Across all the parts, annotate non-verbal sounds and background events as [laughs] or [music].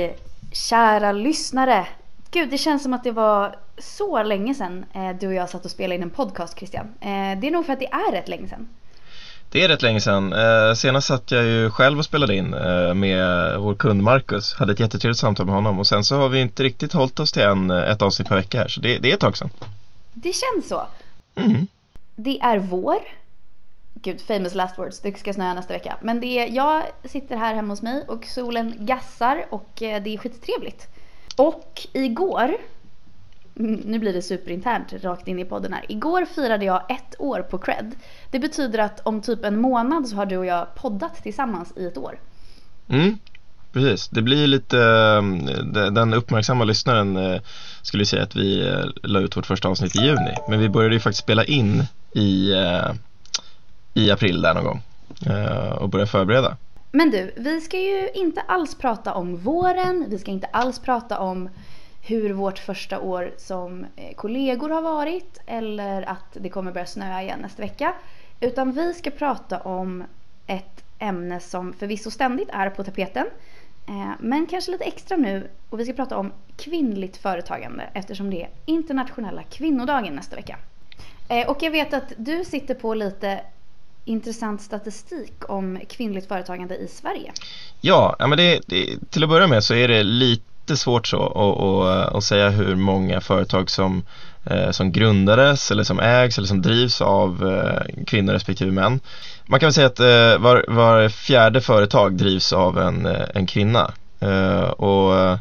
Hej kära lyssnare! Gud, det känns som att det var så länge sedan eh, du och jag satt och spelade in en podcast Christian. Eh, det är nog för att det är rätt länge sedan. Det är rätt länge sedan. Eh, senast satt jag ju själv och spelade in med vår kund Marcus. Hade ett jättetrevligt samtal med honom och sen så har vi inte riktigt hållit oss till en, ett avsnitt per vecka här så det, det är ett tag sedan. Det känns så. Mm. Det är vår. Gud, famous last words. Det ska snöa nästa vecka. Men det är, jag sitter här hemma hos mig och solen gassar och eh, det är skittrevligt. Och igår, mm, nu blir det superinternt rakt in i podden här. Igår firade jag ett år på cred. Det betyder att om typ en månad så har du och jag poddat tillsammans i ett år. Mm, precis. Det blir lite, eh, den uppmärksamma lyssnaren eh, skulle säga att vi la ut vårt första avsnitt i juni. Men vi började ju faktiskt spela in i, i april där någon gång eh, och börja förbereda. Men du, vi ska ju inte alls prata om våren, vi ska inte alls prata om hur vårt första år som eh, kollegor har varit eller att det kommer börja snöa igen nästa vecka. Utan vi ska prata om ett ämne som förvisso ständigt är på tapeten eh, men kanske lite extra nu och vi ska prata om kvinnligt företagande eftersom det är internationella kvinnodagen nästa vecka. Och jag vet att du sitter på lite intressant statistik om kvinnligt företagande i Sverige. Ja, men det, det, till att börja med så är det lite svårt så att, att säga hur många företag som, eh, som grundades eller som ägs eller som drivs av eh, kvinnor respektive män. Man kan väl säga att eh, var, var fjärde företag drivs av en, en kvinna och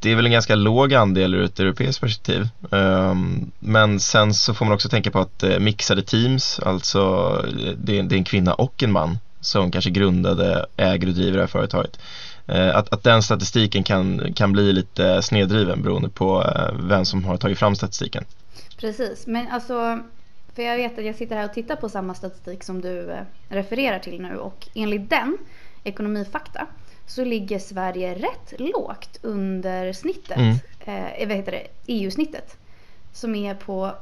det är väl en ganska låg andel ur ett europeiskt perspektiv. Ehm, men sen så får man också tänka på att eh, mixade teams, alltså det är, en kvinna och en man som kanske grundade, äger och driver det här företaget. Eh, att, att den statistiken kan, kan bli lite snedriven beroende på eh, vem som har tagit fram statistiken. Precis, men alltså för jag vet att jag sitter här och tittar på samma statistik som du refererar till nu och enligt den, Ekonomifakta, så ligger Sverige rätt lågt under snittet, mm. eh, vad heter det, EU-snittet. Som är på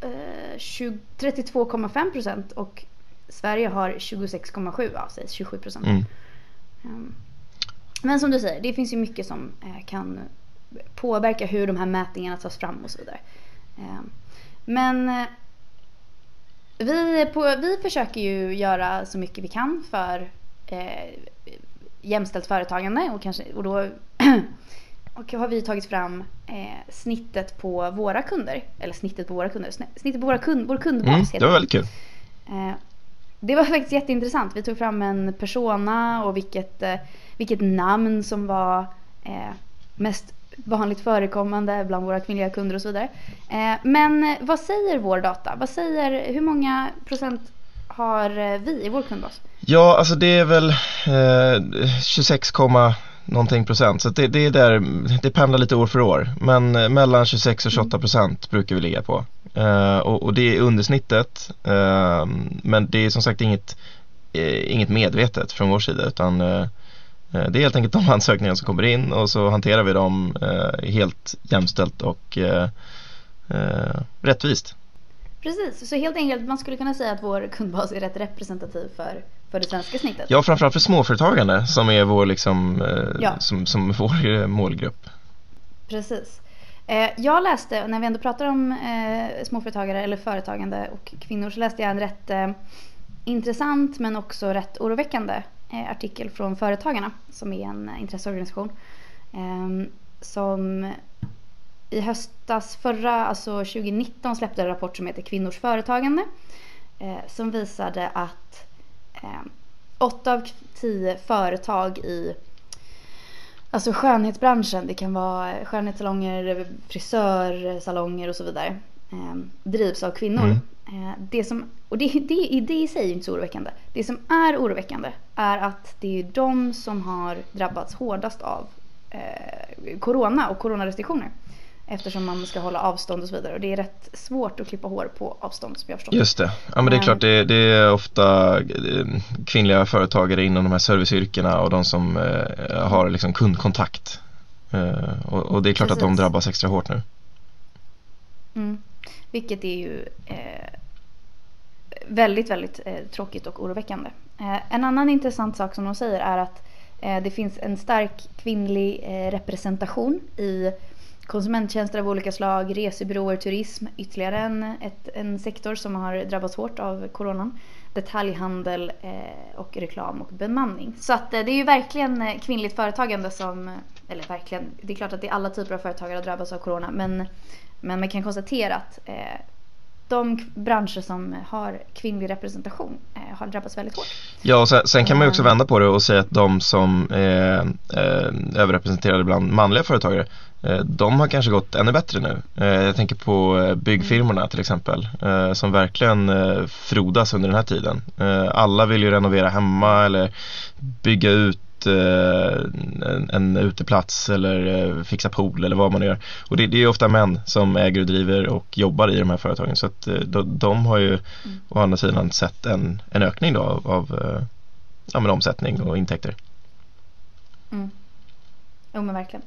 eh, 32,5 procent och Sverige har 26,7, ja säg 27 procent. Mm. Um, men som du säger, det finns ju mycket som eh, kan påverka hur de här mätningarna tas fram och så vidare. Um, men eh, vi, på, vi försöker ju göra så mycket vi kan för eh, jämställt företagande och, kanske, och då [clears throat] och har vi tagit fram eh, snittet på våra kunder. Eller snittet på våra kunder. Snittet på våra kund, vår kundbas. Mm, det var väldigt kul. Eh, det var [laughs] faktiskt jätteintressant. Vi tog fram en persona och vilket, eh, vilket namn som var eh, mest vanligt förekommande bland våra kvinnliga kunder och så vidare. Eh, men vad säger vår data? Vad säger, hur många procent har eh, vi i vår kundbas? Ja, alltså det är väl eh, 26, någonting procent. Så det, det, är där, det pendlar lite år för år. Men eh, mellan 26 och 28 procent brukar vi ligga på. Eh, och, och, det är undersnittet. Eh, men det är som sagt inget, eh, inget medvetet från vår sida utan Eh, det är helt enkelt de [laughs] ansökningar som kommer in och så hanterar vi dem helt jämställt och rättvist. Precis, så helt enkelt man skulle kunna säga att vår kundbas är rätt representativ för, för det svenska snittet. Ja, framförallt för småföretagande som är vår, liksom, ja. som, som vår målgrupp. Precis. Jag läste, när vi ändå pratar om småföretagare eller företagande och kvinnor så läste jag en rätt intressant men också rätt oroväckande Eh, artikel från Företagarna som är en intresseorganisation. Som i höstas, förra, alltså 2019 släppte en rapport som heter Kvinnors företagande. Eh, som visade att 8 ehm, av 10 företag i Alltså skönhetsbranschen, det kan vara skönhetssalonger, frisörsalonger och så vidare. Ehm, drivs av kvinnor. Mm. Eh, det som, och det, det, det i sig är inte så oroväckande. Det som är oroväckande är att det är de som har drabbats hårdast av eh, corona och coronarestriktioner. Eftersom man ska hålla avstånd och så vidare. Och det är rätt svårt att klippa hår på avstånd som jag förstått. Just det. Ja men det är klart det, det är ofta eh, kvinnliga företagare inom de här serviceyrkena och de som eh, har liksom kundkontakt. Eh, och, och, det är klart Precis. att de drabbas extra hårt nu. Mm. Vilket är ju eh, väldigt, väldigt eh, tråkigt och oroväckande. Eh, en annan intressant sak som de säger är att det finns en stark kvinnlig representation i konsumenttjänster av olika slag, resebyråer, turism, ytterligare en, ett, en sektor som har drabbats hårt av coronan. Detaljhandel eh, och reklam och bemanning. Så att det är ju verkligen kvinnligt företagande som, eller verkligen, det är klart att det är alla typer av företagare har drabbats av corona men, men man kan konstatera att de branscher som har kvinnlig representation eh, har drabbats väldigt hårt. Ja, och sen, sen, kan man ju också vända på det och säga att de som är eh, överrepresenterade bland manliga företagare eh, de har kanske gått ännu bättre nu. Eh, jag tänker på eh, byggfirmorna till exempel som verkligen frodas under den här tiden. Alla vill ju renovera hemma eller bygga ut Eh, en, en uteplats eller eh, fixa pool eller vad man gör. Och det, det är ofta män som äger och driver och jobbar i de här företagen så att eh, de, de har ju mm. å andra sidan sett en, en ökning då av, av ja, men omsättning och intäkter. Mm. Jo men verkligen.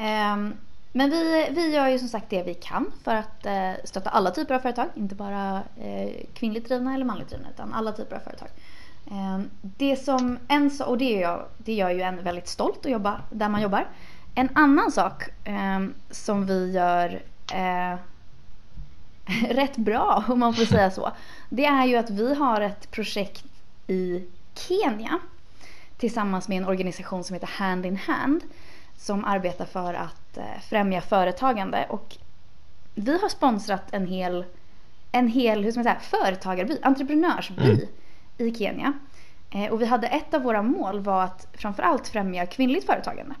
Ehm, men vi, vi gör ju som sagt det vi kan för att eh, stötta alla typer av företag, inte bara eh, kvinnligt drivna eller manligt drivna utan alla typer av företag. Ehm, det som en och det gör, jag, det gör ju en väldigt stolt att jobba där man jobbar. En annan sak ehm, som vi gör eh, [laughs] rätt bra om man får säga så. Det är ju att vi har ett projekt i Kenya tillsammans med en organisation som heter Hand in Hand som arbetar för att eh, främja företagande och vi har sponsrat en hel, en hel hur ska man säga, företagarby, entreprenörsby mm i Kenya. Eh, och vi hade ett av våra mål var att framförallt främja kvinnligt företagande.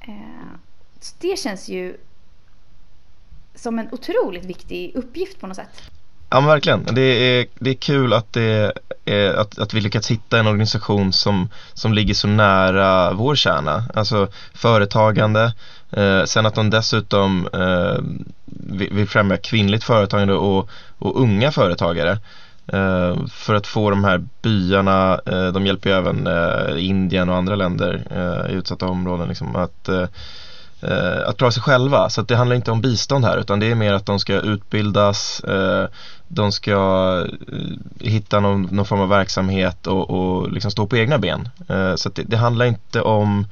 Eh, det känns ju som en otroligt viktig uppgift på något sätt. Ja men verkligen, det är, det är kul att, det Eh, att, att vi lyckats hitta en organisation som, som ligger så nära vår kärna, alltså företagande, eh, sen att de dessutom eh, vill främja kvinnligt företagande och, och unga företagare. Eh, för att få de här byarna, eh, de hjälper ju även Indien och andra länder i utsatta områden liksom, att, att klara sig själva. Så det handlar inte om bistånd här utan det är mer att de ska utbildas, de ska eh, hitta någon, någon, form av verksamhet och, och liksom stå på egna ben. Eh, så det, det, handlar inte om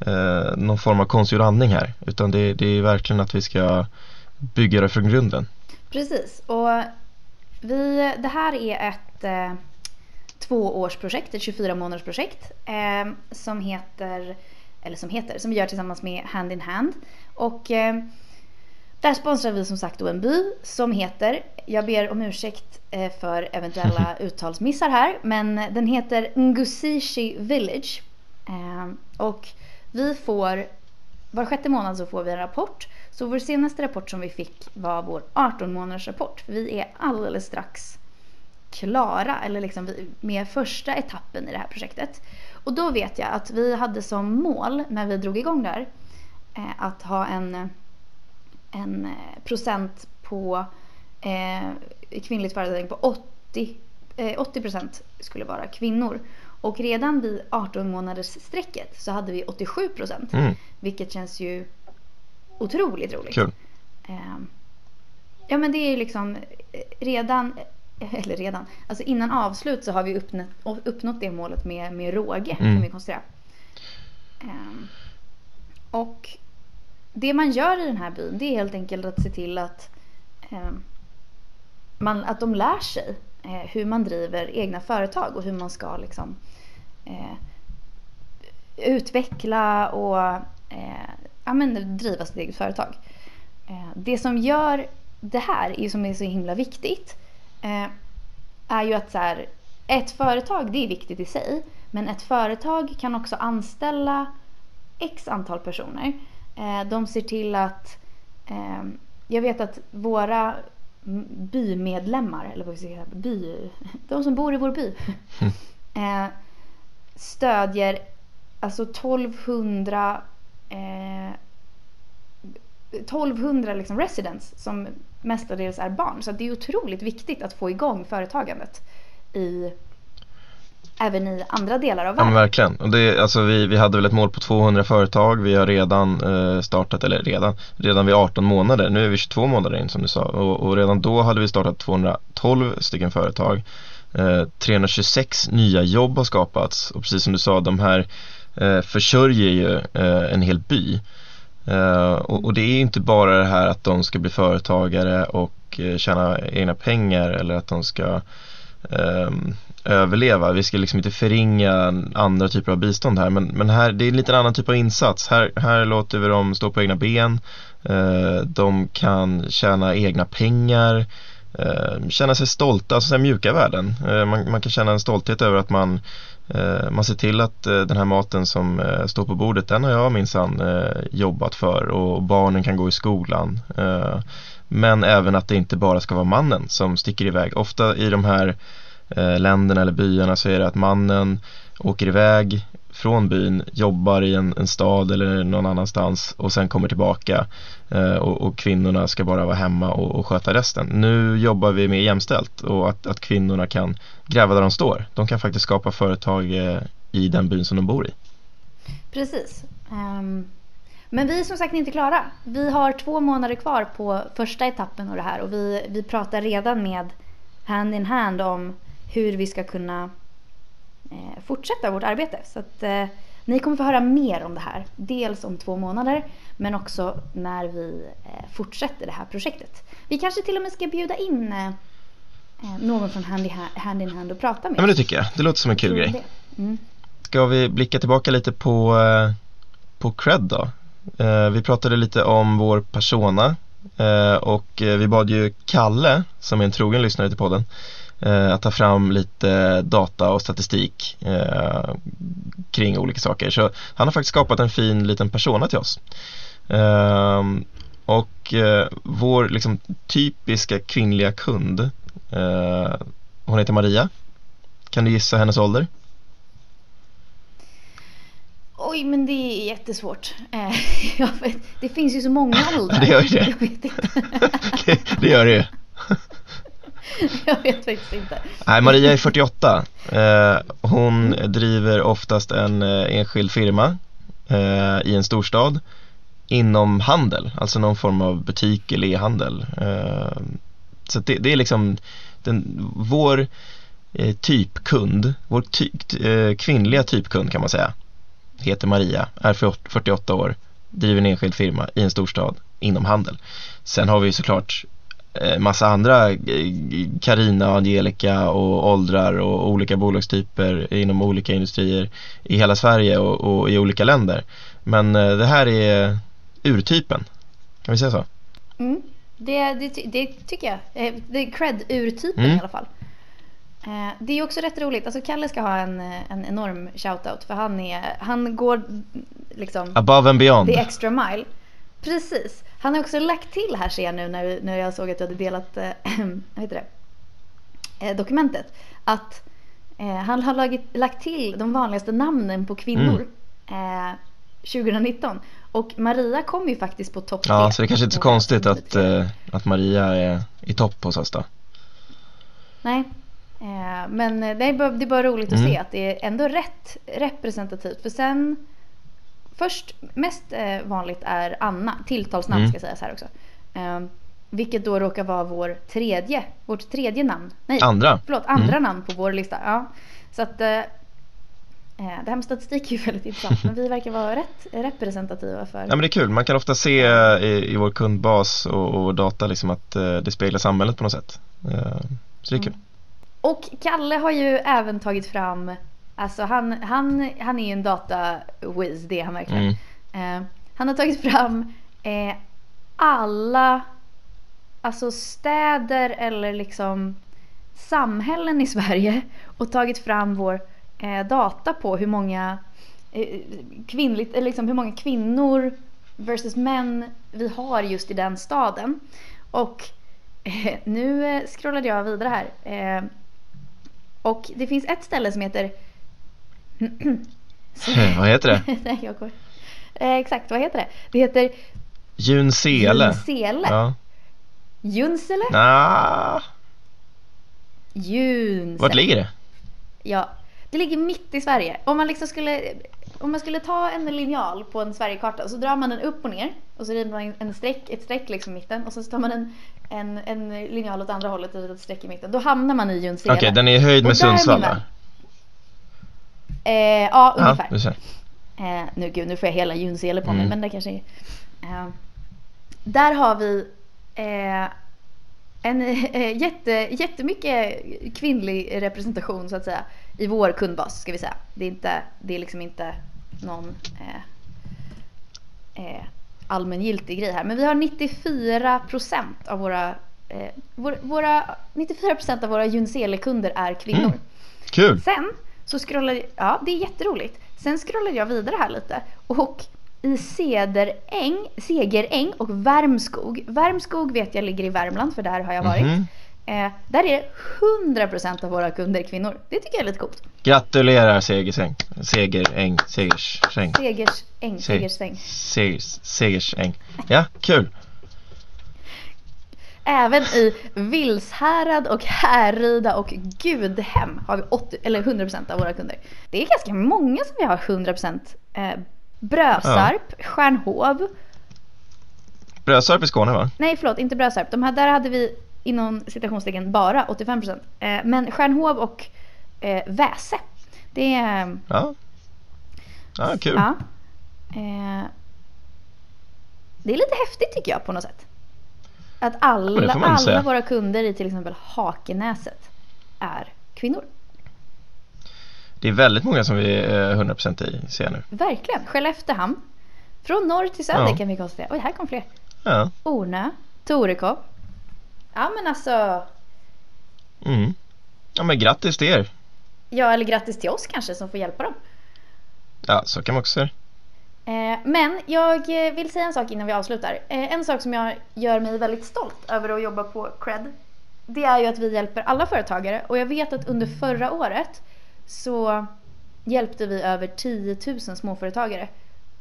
eh, någon form av konstgjord andning här utan det, det är verkligen att vi ska bygga det från grunden. Precis, och vi, det här är ett eh, tvåårsprojekt, ett 24-månadersprojekt eh, som heter, eller som heter, som vi gör tillsammans med Hand in Hand. Och eh, där sponsrar vi som sagt en by som heter, jag ber om ursäkt eh, för eventuella [laughs] uttalsmissar här, men den heter Ngusishi Village. Eh, och vi får, var sjätte månad så får vi en rapport så vår senaste rapport som vi fick var vår 18 månaders rapport. Vi är alldeles strax klara eller liksom med första etappen i det här projektet. Och då vet jag att vi hade som mål när vi drog igång där eh, att ha en, en eh, procent på eh, kvinnligt företagande på 80, eh, 80 procent skulle vara kvinnor. Och redan vid 18 månaders strecket så hade vi 87 procent. Mm. Vilket känns ju otroligt roligt. Kul. Ehm, ja men det är liksom eh, redan, eh, eller redan, alltså innan avslut så har vi uppnått, uppnått det målet med, med råge mm. kan vi konstatera. Um, och det man gör i den här byn det är helt enkelt att se till att, eh, man, att de lär sig eh, hur man driver egna företag och hur man ska liksom eh, utveckla och eh, ja, men, driva sitt eget företag. Eh, det som gör det här, som är så himla viktigt, eh, är ju att så här, ett företag det är viktigt i sig, men ett företag kan också anställa x antal personer. Eh, de ser till att, jag vet att våra bymedlemmar, eller vad vi ska säga, by, de som bor i vår by, [laughs] stödjer alltså 1200 eh, 1200 liksom residents som mestadels är barn. Så det är otroligt viktigt att få igång företagandet i även i andra delar av världen. Ja, verkligen. Och det, alltså vi, vi hade väl ett mål på 200 företag. Vi har redan eh, startat, eller redan, redan vid 18 månader. Nu är vi 22 månader in som du sa. Och, och redan då hade vi startat 212 stycken företag. Eh, 326 nya jobb har skapats och precis som du sa, de här eh, försörjer ju eh, en hel by. Eh, och, och, det är inte bara det här att de ska bli företagare och eh, tjäna egna pengar eller att de ska Ehm, överleva. Vi ska liksom inte förringa andra typer av bistånd här men, men här, det är en lite annan typ av insats. Här, här låter vi dem stå på egna ben. Eh, de kan tjäna egna pengar. Eh, känna sig stolta, alltså så mjuka värden. Eh, man, man, kan känna en stolthet över att man eh, man ser till att eh, den här maten som eh, står på bordet den har jag minsann eh, jobbat för och barnen kan gå i skolan. Eh, men även att det inte bara ska vara mannen som sticker iväg. Ofta i de här eh, länderna eller byarna så är det att mannen åker iväg från byn, jobbar i en, en stad eller någon annanstans och sen kommer tillbaka eh, och, och, kvinnorna ska bara vara hemma och, och, sköta resten. Nu jobbar vi mer jämställt och att, att kvinnorna kan gräva där de står. De kan faktiskt skapa företag eh, i den byn som de bor i. Precis. Um, men vi är som sagt inte klara. Vi har två månader kvar på första etappen av det här och vi, vi pratar redan med hand in hand om hur vi ska kunna eh, fortsätta vårt arbete. Så att, eh, ni kommer få höra mer om det här. Dels om två månader men också när vi eh, fortsätter det här projektet. Vi kanske till och med ska bjuda in eh, eh, någon från hand, i hand in hand och prata med Ja men det tycker jag. Det låter som en kul grej. Mm. Ska vi blicka tillbaka lite på, eh, på cred då? Eh, vi pratade lite om vår persona eh, och eh, vi bad ju Kalle, som är en trogen lyssnare till podden, eh, att ta fram lite data och statistik eh, kring olika saker. Så han har faktiskt skapat en fin liten persona till oss. Eh, och eh, vår liksom, typiska kvinnliga kund, eh, hon heter Maria. Kan du gissa hennes ålder? Oj, men det är jättesvårt. Eh, [laughs] vet, det finns ju så många [laughs] åldrar. det gör ju det. [laughs] det gör det ju. Jag vet faktiskt inte. Nej, Maria är 48. Eh, hon driver oftast en eh, enskild firma i en storstad inom handel, alltså någon form av butik eller e-handel. Så det, det, är liksom den, vår typkund, vår ty, kvinnliga typkund kan man säga, heter Maria, är 48 år, driver en enskild firma i en storstad inom handel. Sen har vi såklart Eh, massa andra Karina, eh, Angelica och åldrar och olika bolagstyper inom olika industrier i hela Sverige och, och i olika länder. Men eh, det här är urtypen, kan vi säga så? Mm. Det, det, det, tycker jag. Det är cred-urtypen mm. i alla fall. Det är också rätt roligt. Alltså Kalle ska ha en, en enorm shoutout för han, är, han går liksom Above and beyond. The extra mile. Precis. Han har också lagt till här ser jag nu när, när jag såg att du hade delat äh, [clears throat] vad heter det? Äh, dokumentet. Att äh, han har lagit, lagt till de vanligaste namnen på kvinnor mm. 2019. Och Maria kom ju faktiskt på topp. Ja, så det är kanske inte så konstigt att, att Maria är i topp hos oss då. Nej, men det är bara, det är bara roligt mm. att se att det är ändå rätt representativt. För sen Först, mest eh, vanligt är Anna, tilltalsnamn mm. ska sägas här också. Eh, vilket då råkar vara vår tredje, vårt tredje namn. Nej, andra. Förlåt, andra mm. namn på vår lista. Ja. Så att eh, eh det här med statistik är ju [laughs] väldigt intressant men vi verkar vara rätt representativa för... Ja men det är kul, man kan ofta se i, i vår kundbas och, och data liksom att eh, det speglar samhället på något sätt. Eh, så det är kul. Mm. Och Kalle har ju även tagit fram Alltså han, han, han är ju en data-whiz, det är han verkligen. Mm. Eh, han har tagit fram eh, alla alltså städer eller liksom samhällen i Sverige och tagit fram vår eh, data på hur många eh, kvinnligt, eller liksom hur många kvinnor versus män vi har just i den staden. Och eh, nu eh, scrollade jag vidare här. Och det finns ett ställe som heter [clears throat] vad heter det? [laughs] Nej, jag går. Eh, exakt, vad heter det? Det heter Junsele. Junsele. Ja. Junsele? Nah. Junsele. Vart ligger det? Ja, det ligger mitt i Sverige. Om man liksom skulle om man skulle ta en linjal på en Sverigekarta så drar man den upp och ner och så river man en streck, ett streck liksom i mitten och så tar man en, en, en linjal åt andra hållet och ett streck i mitten. Då hamnar man i Junsele. Okej, okay, den är i höjd med Sundsvall va? Eh, ja, ungefär. Ja, Eh, nu, gud, nu får jag hela Junsele på mig, Mm. men det kanske är... Eh, där har vi eh, en eh, jätte, jättemycket kvinnlig representation så att säga i vår kundbas ska vi säga. Det är, inte, det är liksom inte någon eh, eh, allmängiltig grej här. Men vi har 94 procent av våra, eh, våra, våra 94 procent av våra Junsele-kunder är kvinnor. Mm. Kul! Sen så scrollade ja det är jätteroligt. Sen scrollade jag vidare här lite och i Cederäng, Segeräng och Värmskog. Värmskog vet jag ligger i Värmland för där har jag varit. Mhm. Eh, där är det 100% av våra kunder kvinnor. Det tycker jag är lite coolt. Gratulerar Segersäng. Segeräng. Segersäng. Segersäng, Se- Segersäng. Segers, Segersäng. Ja, kul. Även i Vilshärad och Härryda och Gudhem har vi 80, eller 100% av våra kunder. Det är ganska många som vi har 100% eh, Brösarp, Stjärnhov. Brösarp i Skåne va? Nej förlåt, inte Brösarp. De här, där hade vi inom citationstecken bara 85%. Eh, men Stjärnhov och eh, Väse. Det är... Ja. Ja, kul. Ja. Eh, det är lite häftigt tycker jag på något sätt. Att alla, man alla våra kunder i till exempel Hakenäset är kvinnor. Det är väldigt många som vi är 100% i, ser jag nu. Verkligen. Skelleftehamn. Från norr till söder Ja. kan vi konstatera. Oj, här kom fler. Ja. Ornö. Torekov. Ja men alltså. Mm. Ja men grattis till er. Ja eller grattis till oss kanske som får hjälpa dem. Ja, så kan man också säga. Eh, men jag eh, vill säga en sak innan vi avslutar. Eh, en sak som jag gör mig väldigt stolt över att jobba på Cred. Det är ju att vi hjälper alla företagare och jag vet att under förra året så hjälpte vi över 10 000 småföretagare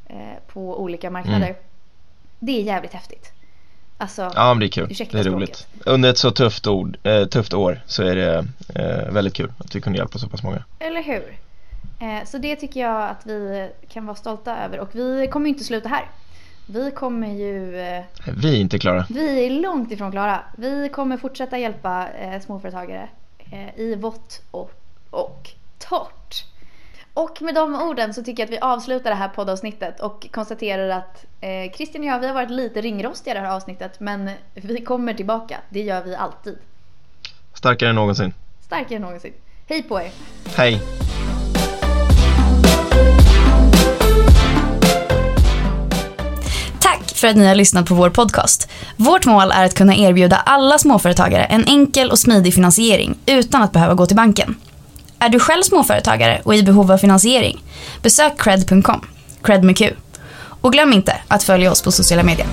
eh, på olika marknader. Mm. Det är jävligt häftigt. Alltså, Ja men det är kul. Det är roligt. Under ett så tufft, ord, eh, tufft år så är det eh, väldigt kul att vi kunde hjälpa så pass många. eller hur? Eh, så det tycker jag att vi kan vara stolta över och vi kommer ju inte sluta här. Vi kommer ju eh, Vi är inte klara. Vi är långt ifrån klara. Vi kommer fortsätta hjälpa eh, småföretagare i vått och, och torrt. Och med de orden så tycker jag att vi avslutar det här poddavsnittet och konstaterar att eh, Christian och jag, vi har varit lite ringrostiga i det här avsnittet men vi kommer tillbaka. Det gör vi alltid. Starkare än någonsin. Starkare än någonsin. Hej på er! Hej! Tack för att ni har lyssnat på vår podcast. Vårt mål är att kunna erbjuda alla småföretagare en enkel och smidig finansiering utan att behöva gå till banken. Är du själv småföretagare och i behov av finansiering? Besök cred.com, cred med Q. Och glöm inte att följa oss på sociala medier.